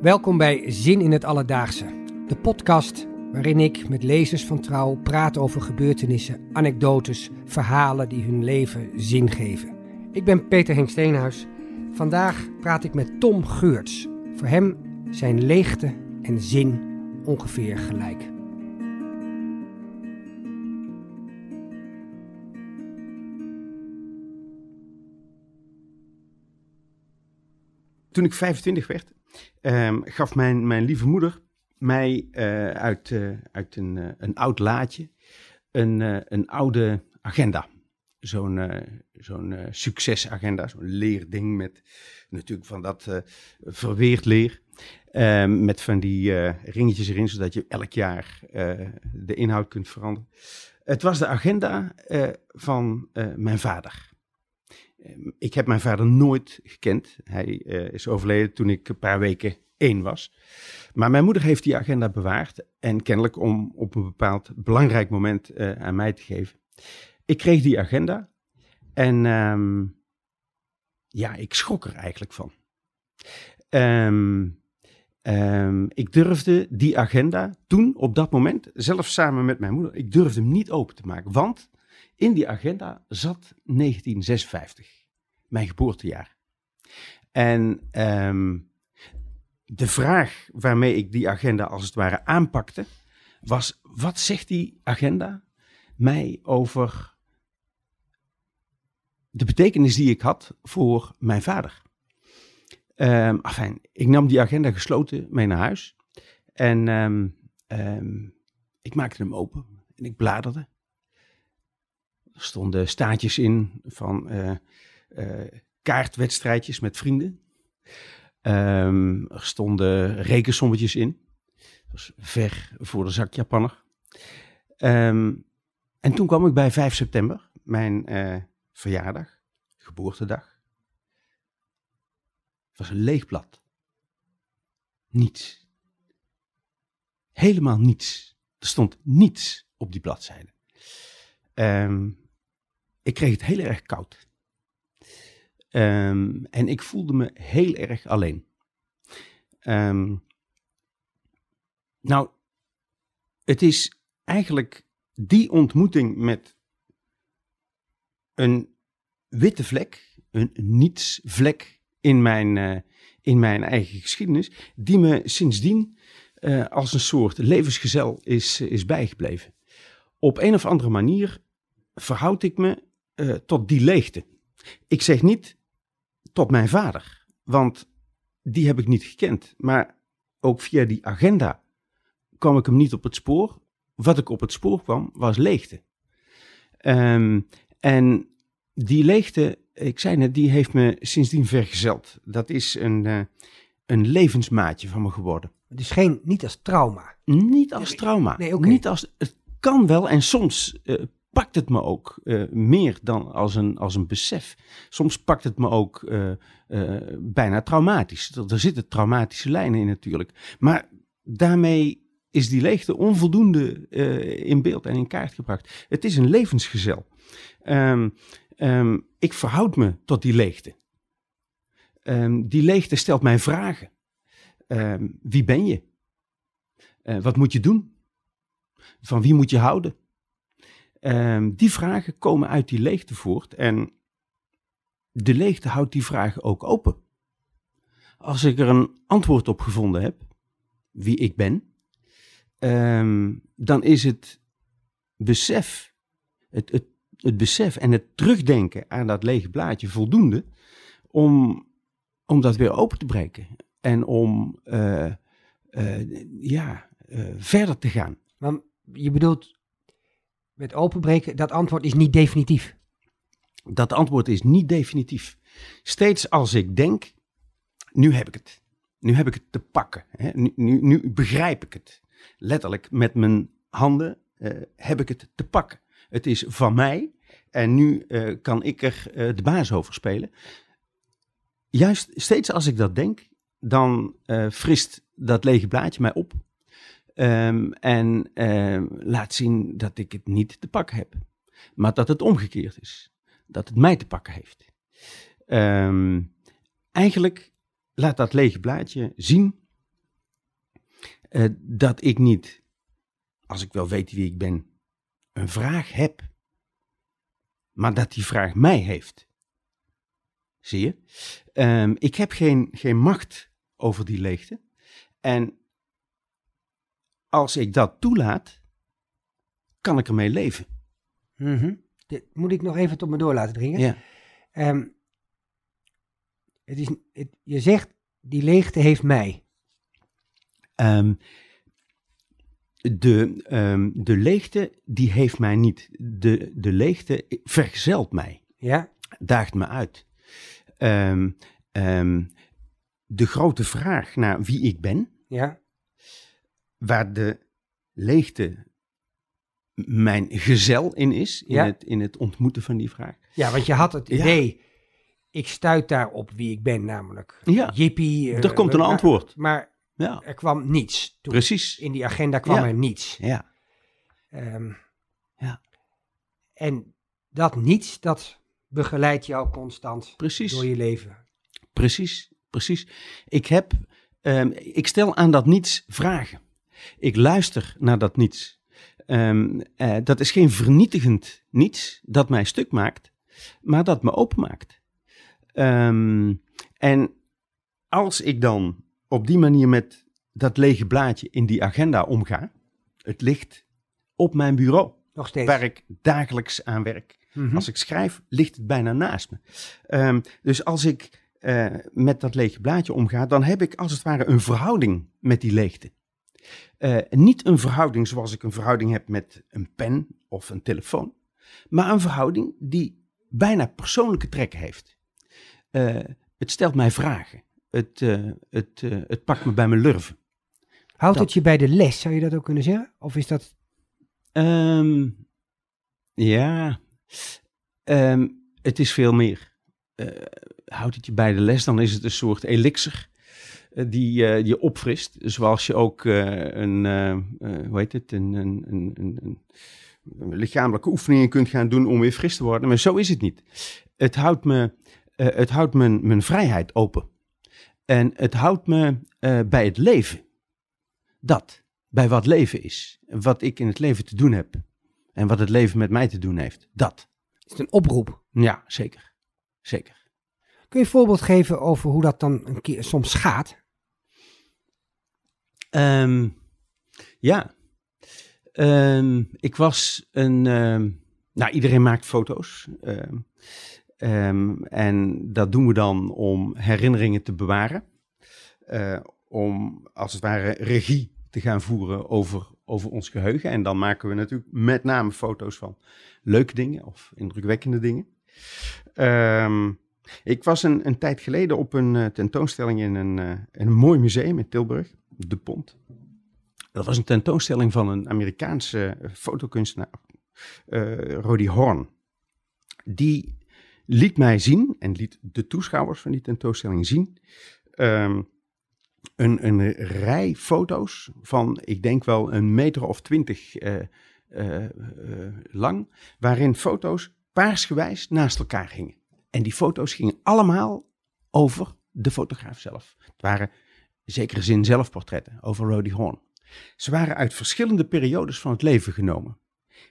Welkom bij Zin in het Alledaagse, de podcast waarin ik met lezers van Trouw praat over gebeurtenissen, anekdotes, verhalen die hun leven zin geven. Ik ben Peter Henk Steenhuis. Vandaag praat ik met Tom Geurts. Voor hem zijn leegte en zin ongeveer gelijk. Toen ik 25 werd, ehm, gaf mijn, mijn lieve moeder mij eh, uit, eh, uit een, eh, een oud laadje een, een oude agenda. Zo'n zo'n succesagenda, zo'n leerding met natuurlijk van dat verweerd leer. Ehm, met van die ringetjes erin, zodat je elk jaar de inhoud kunt veranderen. Het was de agenda van mijn vader. Ehm, ik heb mijn vader nooit gekend. Hij uh, is overleden toen ik een paar weken één was. Maar mijn moeder heeft die agenda bewaard. En kennelijk om op een bepaald belangrijk moment uh, aan mij te geven. Ik kreeg die agenda. En um, ja, ik schrok er eigenlijk van. Um, ik durfde die agenda toen, op dat moment, zelf samen met mijn moeder, ik durfde hem niet open te maken. Want in die agenda zat 1956, mijn geboortejaar. En um, de vraag waarmee ik die agenda als het ware aanpakte, was: wat zegt die agenda mij over de betekenis die ik had voor mijn vader? Um, afijn, ik nam die agenda gesloten mee naar huis en um, ik maakte hem open en ik bladerde. Er stonden staatjes in van uh, kaartwedstrijdjes met vrienden. Um, er stonden rekensommetjes in. Dat was ver voor de zak Japanner. Um, en toen kwam ik bij 5 september, mijn uh, verjaardag, geboortedag. Het was een leeg blad. Niets. Helemaal niets. Er stond niets op die bladzijde. Um, ik kreeg het heel erg koud. Um, en ik voelde me heel erg alleen. Um, nou, het is eigenlijk die ontmoeting met een witte vlek, een nietsvlek in mijn, uh, in mijn eigen geschiedenis, die me sindsdien uh, als een soort levensgezel is, is bijgebleven. Op een of andere manier verhoud ik me uh, tot die leegte. Ik zeg niet tot mijn vader, want die heb ik niet gekend. Maar ook via die agenda kwam ik hem niet op het spoor. Wat ik op het spoor kwam, was leegte. Um, en die leegte, ik zei net, die heeft me sindsdien vergezeld. Dat is een, uh, een levensmaatje van me geworden. Dus geen, niet als trauma? Niet als trauma. Nee, okay. Niet als, het kan wel en soms uh, pakt het me ook uh, meer dan als een, als een besef. Soms pakt het me ook uh, uh, bijna traumatisch. Er, zitten traumatische lijnen in natuurlijk. Maar daarmee is die leegte onvoldoende in beeld en in kaart gebracht. Het is een levensgezel. Um, um, ik verhoud me tot die leegte. Um, die leegte stelt mij vragen. wie ben je? wat moet je doen? Van wie moet je houden? Um, die vragen komen uit die leegte voort en de leegte houdt die vragen ook open. Als ik er een antwoord op gevonden heb, wie ik ben, um, dan is het besef, het, het, het besef en het terugdenken aan dat lege blaadje voldoende om, om dat weer open te breken en om uh, uh, ja, uh, verder te gaan. Maar je bedoelt met openbreken, dat antwoord is niet definitief. Dat antwoord is niet definitief. Steeds als ik denk, nu heb ik het. Nu heb ik het te pakken. Hè? Nu, nu, nu, begrijp ik het. Letterlijk met mijn handen uh, heb ik het te pakken. Het is van mij en nu uh, kan ik er uh, de baas over spelen. Juist steeds als ik dat denk, dan frist dat lege blaadje mij op. Um, en um, laat zien dat ik het niet te pakken heb. Maar dat het omgekeerd is. Dat het mij te pakken heeft. Um, eigenlijk laat dat lege blaadje zien uh, dat ik niet, als ik wel weet wie ik ben, een vraag heb, maar dat die vraag mij heeft. Zie je? Ik heb geen, geen macht over die leegte. En als ik dat toelaat, kan ik ermee leven. Mm -hmm. Dit moet ik nog even tot me door laten dringen. Ja. Um, het is, het, je zegt, die leegte heeft mij. Um, de, um, de leegte, die heeft mij niet. De, de leegte vergezelt mij. Ja. Daagt me uit. De grote vraag naar wie ik ben. Ja. Waar de leegte mijn gezel in is, in, het, in het ontmoeten van die vraag. Ja, want je had het idee, ik stuit daar op wie ik ben, namelijk ja. jippie. er komt een antwoord. Maar ja. er kwam niets. Toen Precies. In die agenda kwam er niets. Ja. Um, ja. En dat niets, dat begeleidt jou constant Precies. door je leven. Precies, precies. Ik heb, um, ik stel aan dat niets vragen. Ik luister naar dat niets. Um, uh, dat is geen vernietigend niets dat mij stuk maakt, maar dat me openmaakt. Um, en als ik dan op die manier met dat lege blaadje in die agenda omga, het ligt op mijn bureau. Nog steeds. Waar ik dagelijks aan werk. Mm -hmm. Als ik schrijf, ligt het bijna naast me. Um, dus als ik uh, met dat lege blaadje omga, dan heb ik als het ware een verhouding met die leegte. Uh, niet een verhouding zoals ik een verhouding heb met een pen of een telefoon, maar een verhouding die bijna persoonlijke trekken heeft. Uh, het stelt mij vragen. Het, uh, het, het pakt me bij mijn lurven. Houdt dat. het je bij de les, zou je dat ook kunnen zeggen? Of is dat... Um, ja, um, het is veel meer. houdt het je bij de les, dan is het een soort elixir die uh, je opfrist. Zoals je ook uh, een, hoe heet het, een, een, een, een, lichamelijke oefeningen kunt gaan doen om weer fris te worden. Maar zo is het niet. Het houdt, me, het houdt mijn, mijn vrijheid open. En het houdt me bij het leven. Dat, bij wat leven is. Wat ik in het leven te doen heb. En wat het leven met mij te doen heeft. Dat. Is het een oproep? Ja, zeker. Zeker. Kun je een voorbeeld geven over hoe dat dan een keer soms gaat? Um, ja. Um, ik was een. Um, nou, iedereen maakt foto's. en dat doen we dan om herinneringen te bewaren. Uh, om als het ware regie te gaan voeren over, over ons geheugen. En dan maken we natuurlijk met name foto's van leuke dingen of indrukwekkende dingen. Ik was een, een tijd geleden op een uh, tentoonstelling in een, in een mooi museum in Tilburg, De Pont. Dat was een tentoonstelling van een Amerikaanse fotokunstenaar, uh, Rody Horn. Die liet mij zien en liet de toeschouwers van die tentoonstelling zien um, een, een rij foto's van, ik denk wel een meter of twintig lang, waarin foto's paarsgewijs naast elkaar hingen. En die foto's gingen allemaal over de fotograaf zelf. Het waren in zekere zin zelfportretten over Rody Horn. Ze waren uit verschillende periodes van het leven genomen.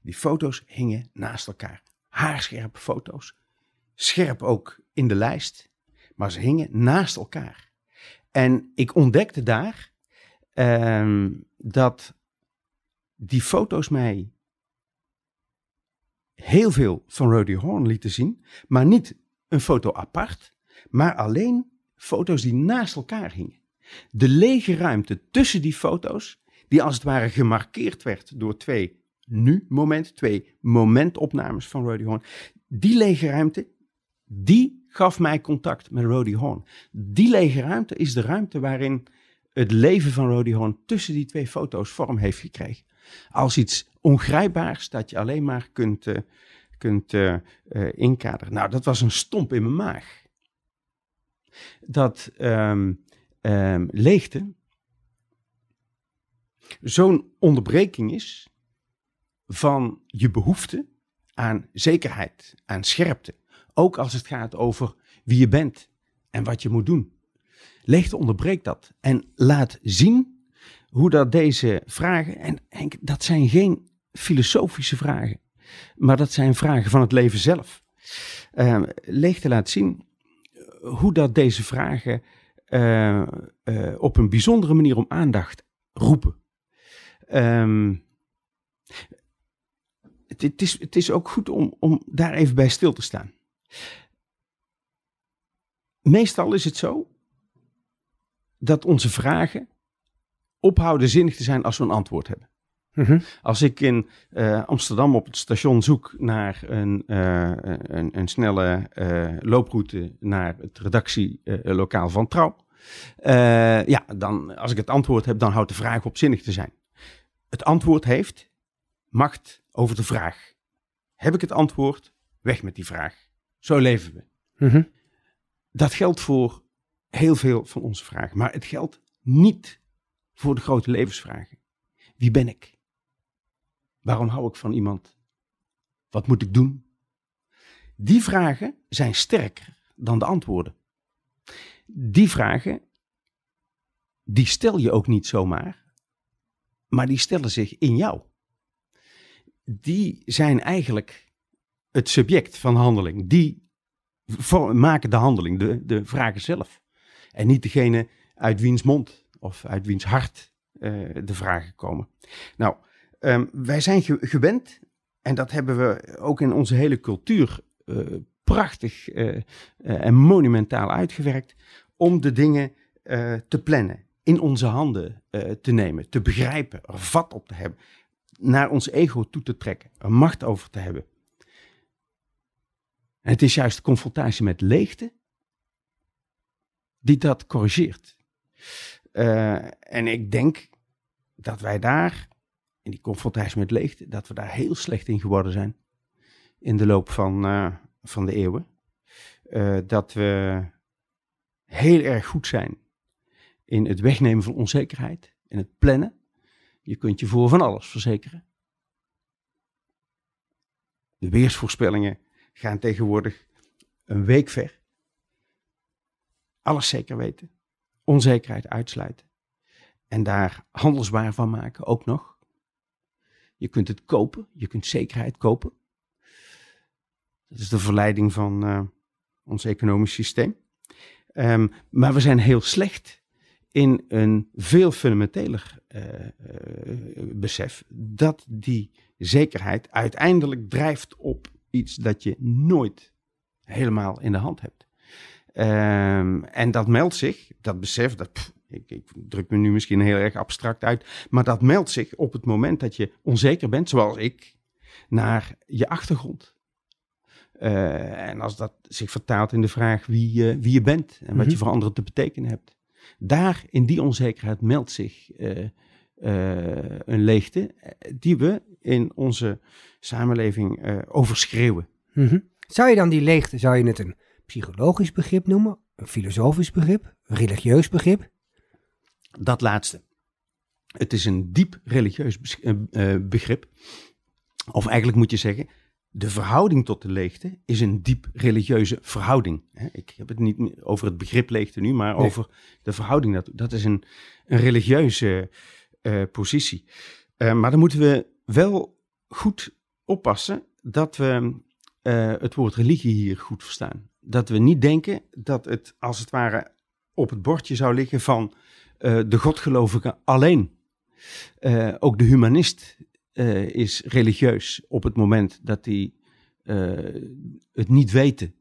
Die foto's hingen naast elkaar. Haarscherpe foto's. Scherp ook in de lijst. Maar ze hingen naast elkaar. En ik ontdekte daar uh, dat die foto's mij heel veel van Rody Horn lieten zien, maar niet een foto apart, maar alleen foto's die naast elkaar hingen. De lege ruimte tussen die foto's, die als het ware gemarkeerd werd door twee nu-momenten, twee momentopnames van Rody Horn, die lege ruimte, die gaf mij contact met Rody Horn. Die lege ruimte is de ruimte waarin het leven van Rody Horn tussen die twee foto's vorm heeft gekregen. Als iets ongrijpbaars dat je alleen maar kunt, uh, kunt uh, uh, inkaderen. Nou, dat was een stomp in mijn maag. Dat um, leegte zo'n onderbreking is van je behoefte aan zekerheid, aan scherpte. Ook als het gaat over wie je bent en wat je moet doen. Leegte onderbreekt dat en laat zien hoe dat deze vragen, en dat zijn geen filosofische vragen, maar dat zijn vragen van het leven zelf. Uh, leegte laat zien hoe dat deze vragen uh, uh, op een bijzondere manier om aandacht roepen. Um, het, het is ook goed om, om daar even bij stil te staan. Meestal is het zo dat onze vragen ophouden zinnig te zijn als we een antwoord hebben. Mhm. Als ik in uh, Amsterdam op het station zoek naar een, uh, een, een, snelle looproute naar het redactielokaal van Trouw, ja, dan, als ik het antwoord heb, dan houdt de vraag op zinnig te zijn. Het antwoord heeft macht over de vraag. Heb ik het antwoord? Weg met die vraag. Zo leven we. Mhm. Dat geldt voor heel veel van onze vragen, maar het geldt niet voor de grote levensvragen. Wie ben ik? Waarom hou ik van iemand? Wat moet ik doen? Die vragen zijn sterker dan de antwoorden. Die vragen, die stel je ook niet zomaar, maar die stellen zich in jou. Die zijn eigenlijk het subject van handeling. Die maken de handeling, de, de vragen zelf. En niet degene uit wiens mond of uit wiens hart uh, de vragen komen. Nou, um, wij zijn ge gewend, en dat hebben we ook in onze hele cultuur uh, prachtig uh, en monumentaal uitgewerkt, om de dingen te plannen, in onze handen te nemen, te begrijpen, er vat op te hebben, naar ons ego toe te trekken, er macht over te hebben. En het is juist de confrontatie met leegte die dat corrigeert. En ik denk dat wij daar, in die confrontatie met leegte, dat we daar heel slecht in geworden zijn in de loop van, uh, van de eeuwen. Uh, dat we heel erg goed zijn in het wegnemen van onzekerheid, in het plannen. Je kunt je voor van alles verzekeren. De weersvoorspellingen gaan tegenwoordig een week ver. Alles zeker weten. Onzekerheid uitsluiten. En daar handelsbaar van maken ook nog. Je kunt het kopen. Je kunt zekerheid kopen. Dat is de verleiding van uh, ons economisch systeem. Um, maar we zijn heel slecht in een veel fundamenteler uh, uh, besef dat die zekerheid uiteindelijk drijft op iets dat je nooit helemaal in de hand hebt. Um, en dat meldt zich, dat besef, dat, ik, ik, druk me nu misschien heel erg abstract uit, maar dat meldt zich op het moment dat je onzeker bent, zoals ik, naar je achtergrond. Uh, en als dat zich vertaalt in de vraag wie, uh, wie je bent en wat je mhm. voor anderen te betekenen hebt. Daar, in die onzekerheid, meldt zich uh, een leegte die we in onze samenleving overschreeuwen. Mm -hmm. Zou je dan die leegte, zou je het een psychologisch begrip noemen, een filosofisch begrip, een religieus begrip? Dat laatste. Het is een diep religieus eh, begrip. Of eigenlijk moet je zeggen, de verhouding tot de leegte is een diep religieuze verhouding. Ik heb het niet over het begrip leegte nu, maar over de verhouding. Dat, dat is een, een religieuze uh, positie. Uh, maar dan moeten we wel goed oppassen dat we uh, het woord religie hier goed verstaan dat we niet denken dat het als het ware op het bordje zou liggen van uh, de godgelovigen alleen. Uh, ook de humanist uh, is religieus op het moment dat hij het niet weten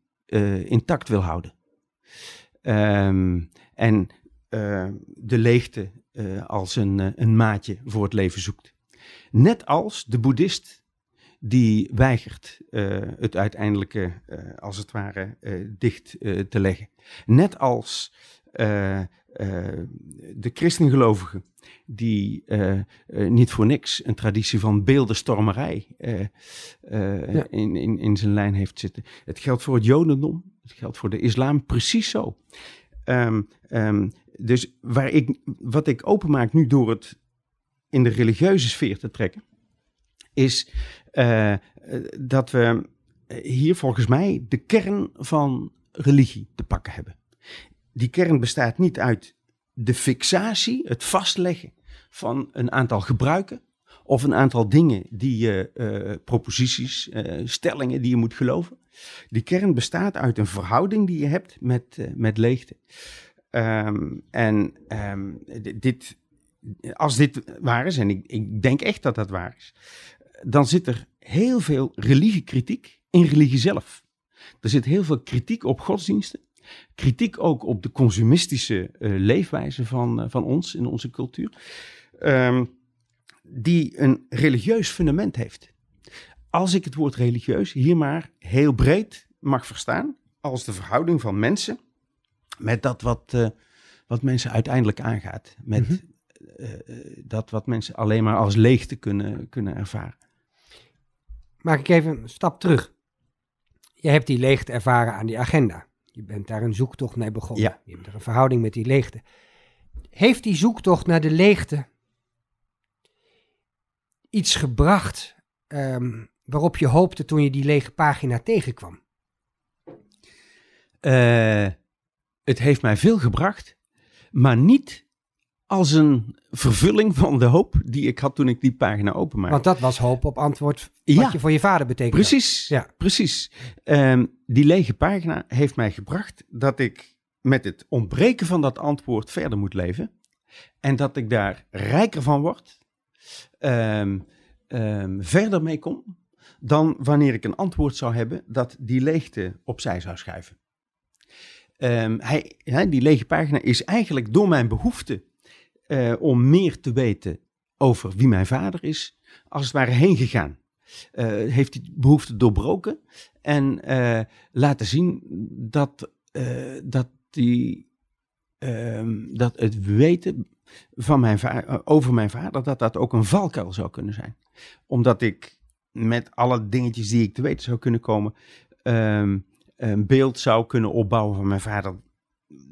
intact wil houden. Um, en de leegte als een, een maatje voor het leven zoekt. Net als de boeddhist die weigert het uiteindelijke, als het ware, dicht te leggen. Net als de christengelovigen, die niet voor niks een traditie van beeldenstormerij ja. in, in, in zijn lijn heeft zitten. Het geldt voor het jodendom, het geldt voor de islam precies zo. Um, um, dus waar ik, wat ik openmaak nu door het in de religieuze sfeer te trekken, is uh, dat we hier volgens mij de kern van religie te pakken hebben. Die kern bestaat niet uit de fixatie, het vastleggen van een aantal gebruiken of een aantal dingen die je, uh, proposities, stellingen die je moet geloven. Die kern bestaat uit een verhouding die je hebt met, met leegte. Um, en um, dit, als dit waar is, en ik, ik denk echt dat dat waar is, dan zit er heel veel religiekritiek in religie zelf. Er zit heel veel kritiek op godsdiensten. Kritiek ook op de consumistische uh, leefwijze van, uh, van ons in onze cultuur. Um, die een religieus fundament heeft. Als ik het woord religieus hier maar heel breed mag verstaan, als de verhouding van mensen met dat wat, uh, wat mensen uiteindelijk aangaat. Met mm -hmm. dat wat mensen alleen maar als leegte kunnen, kunnen ervaren. Maak ik even een stap terug. Je hebt die leegte ervaren aan die agenda. Je bent daar een zoektocht mee begonnen. Ja. Je hebt er een verhouding met die leegte. Heeft die zoektocht naar de leegte iets gebracht um, waarop je hoopte toen je die lege pagina tegenkwam? Uh, het heeft mij veel gebracht, maar niet als een vervulling van de hoop die ik had toen ik die pagina openmaakte. Want dat was hoop op antwoord wat je voor je vader betekende. Precies, ja. precies. Um, die lege pagina heeft mij gebracht dat ik met het ontbreken van dat antwoord verder moet leven. En dat ik daar rijker van word, um, um, verder mee kom, dan wanneer ik een antwoord zou hebben dat die leegte opzij zou schuiven. Hij, hij, die lege pagina is eigenlijk door mijn behoefte uh, om meer te weten over wie mijn vader is, als het ware heen gegaan. Uh, heeft die behoefte doorbroken en uh, laten zien dat, dat, die, um, dat het weten van mijn over mijn vader, dat dat ook een valkuil zou kunnen zijn. Omdat ik met alle dingetjes die ik te weten zou kunnen komen, um, een beeld zou kunnen opbouwen van mijn vader,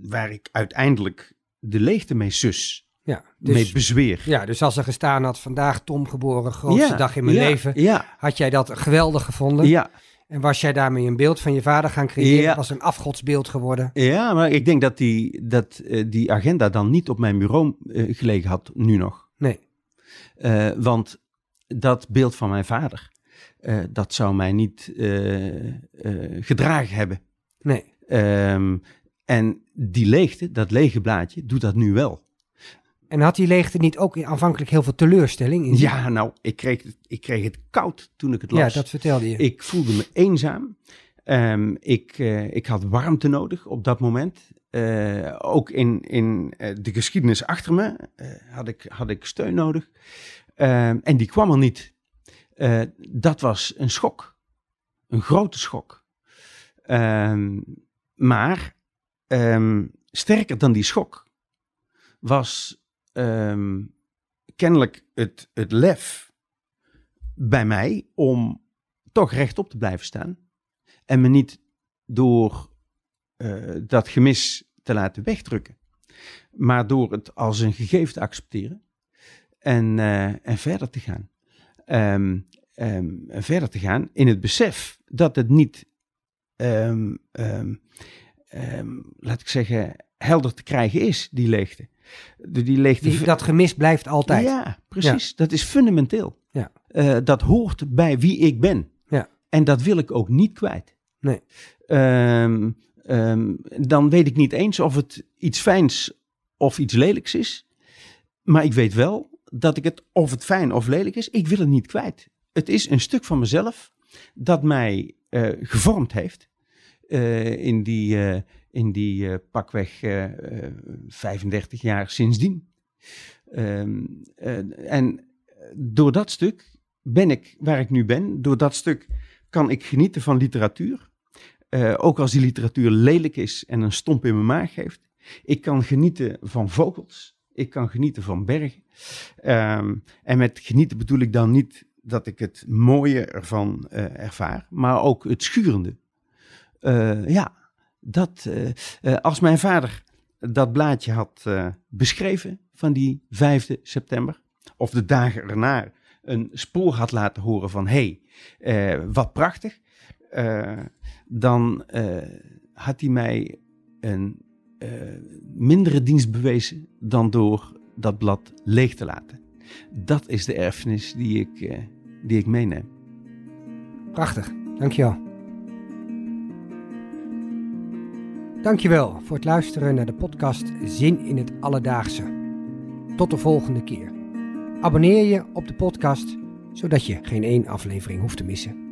waar ik uiteindelijk de leegte mee sus. Ja, dus, mee bezweer. Ja, dus als er gestaan had, vandaag Tom geboren, grootste dag in mijn leven, ja. had jij dat geweldig gevonden? Ja. En was jij daarmee een beeld van je vader gaan creëren? Ja. was een afgodsbeeld geworden? Ja, maar ik denk dat die, dat, uh, die agenda dan niet op mijn bureau uh, gelegen had, nu nog. Nee. Uh, want dat beeld van mijn vader, dat zou mij niet gedragen hebben. Nee. Um, en die leegte, dat lege blaadje, doet dat nu wel. En had die leegte niet ook aanvankelijk heel veel teleurstelling in? Ja, nou, ik kreeg, ik kreeg het koud toen ik het las. Ja, dat vertelde je. Ik voelde me eenzaam. Um, ik, ik had warmte nodig op dat moment. ook in, in de geschiedenis achter me had, ik, had ik steun nodig. Um, en die kwam er niet. Dat was een schok. Een grote schok. Um, maar um, sterker dan die schok was um, kennelijk het, het lef bij mij om toch rechtop te blijven staan. En me niet door uh, dat gemis te laten wegdrukken. Maar door het als een gegeven te accepteren en, uh, en verder te gaan um, um, verder te gaan in het besef dat het niet, laat ik zeggen, helder te krijgen is, die leegte. De, die leegte die, dat gemis blijft altijd. Ja, precies. Dat is fundamenteel. Ja. Uh, dat hoort bij wie ik ben. Ja. En dat wil ik ook niet kwijt. Nee. dan weet ik niet eens of het iets fijns of iets lelijks is. Maar ik weet wel dat ik het, of het fijn of lelijk is, ik wil het niet kwijt. Het is een stuk van mezelf dat mij uh, gevormd heeft uh, in die, uh, in die pakweg 35 jaar sindsdien. Um, en door dat stuk ben ik waar ik nu ben. Door dat stuk kan ik genieten van literatuur. ook als die literatuur lelijk is en een stomp in mijn maag geeft. Ik kan genieten van vogels. Ik kan genieten van bergen. Um, en met genieten bedoel ik dan niet dat ik het mooie ervan ervaar, maar ook het schurende. Ja, dat, uh, als mijn vader dat blaadje had beschreven van die 5 september, of de dagen erna een spoor had laten horen van hé, hey, wat prachtig, dan had hij mij een mindere dienst bewezen dan door dat blad leeg te laten. Dat is de erfenis die ik, uh, die ik meeneem. Prachtig, dankjewel. Dankjewel voor het luisteren naar de podcast Zin in het Alledaagse. Tot de volgende keer. Abonneer je op de podcast, zodat je geen één aflevering hoeft te missen.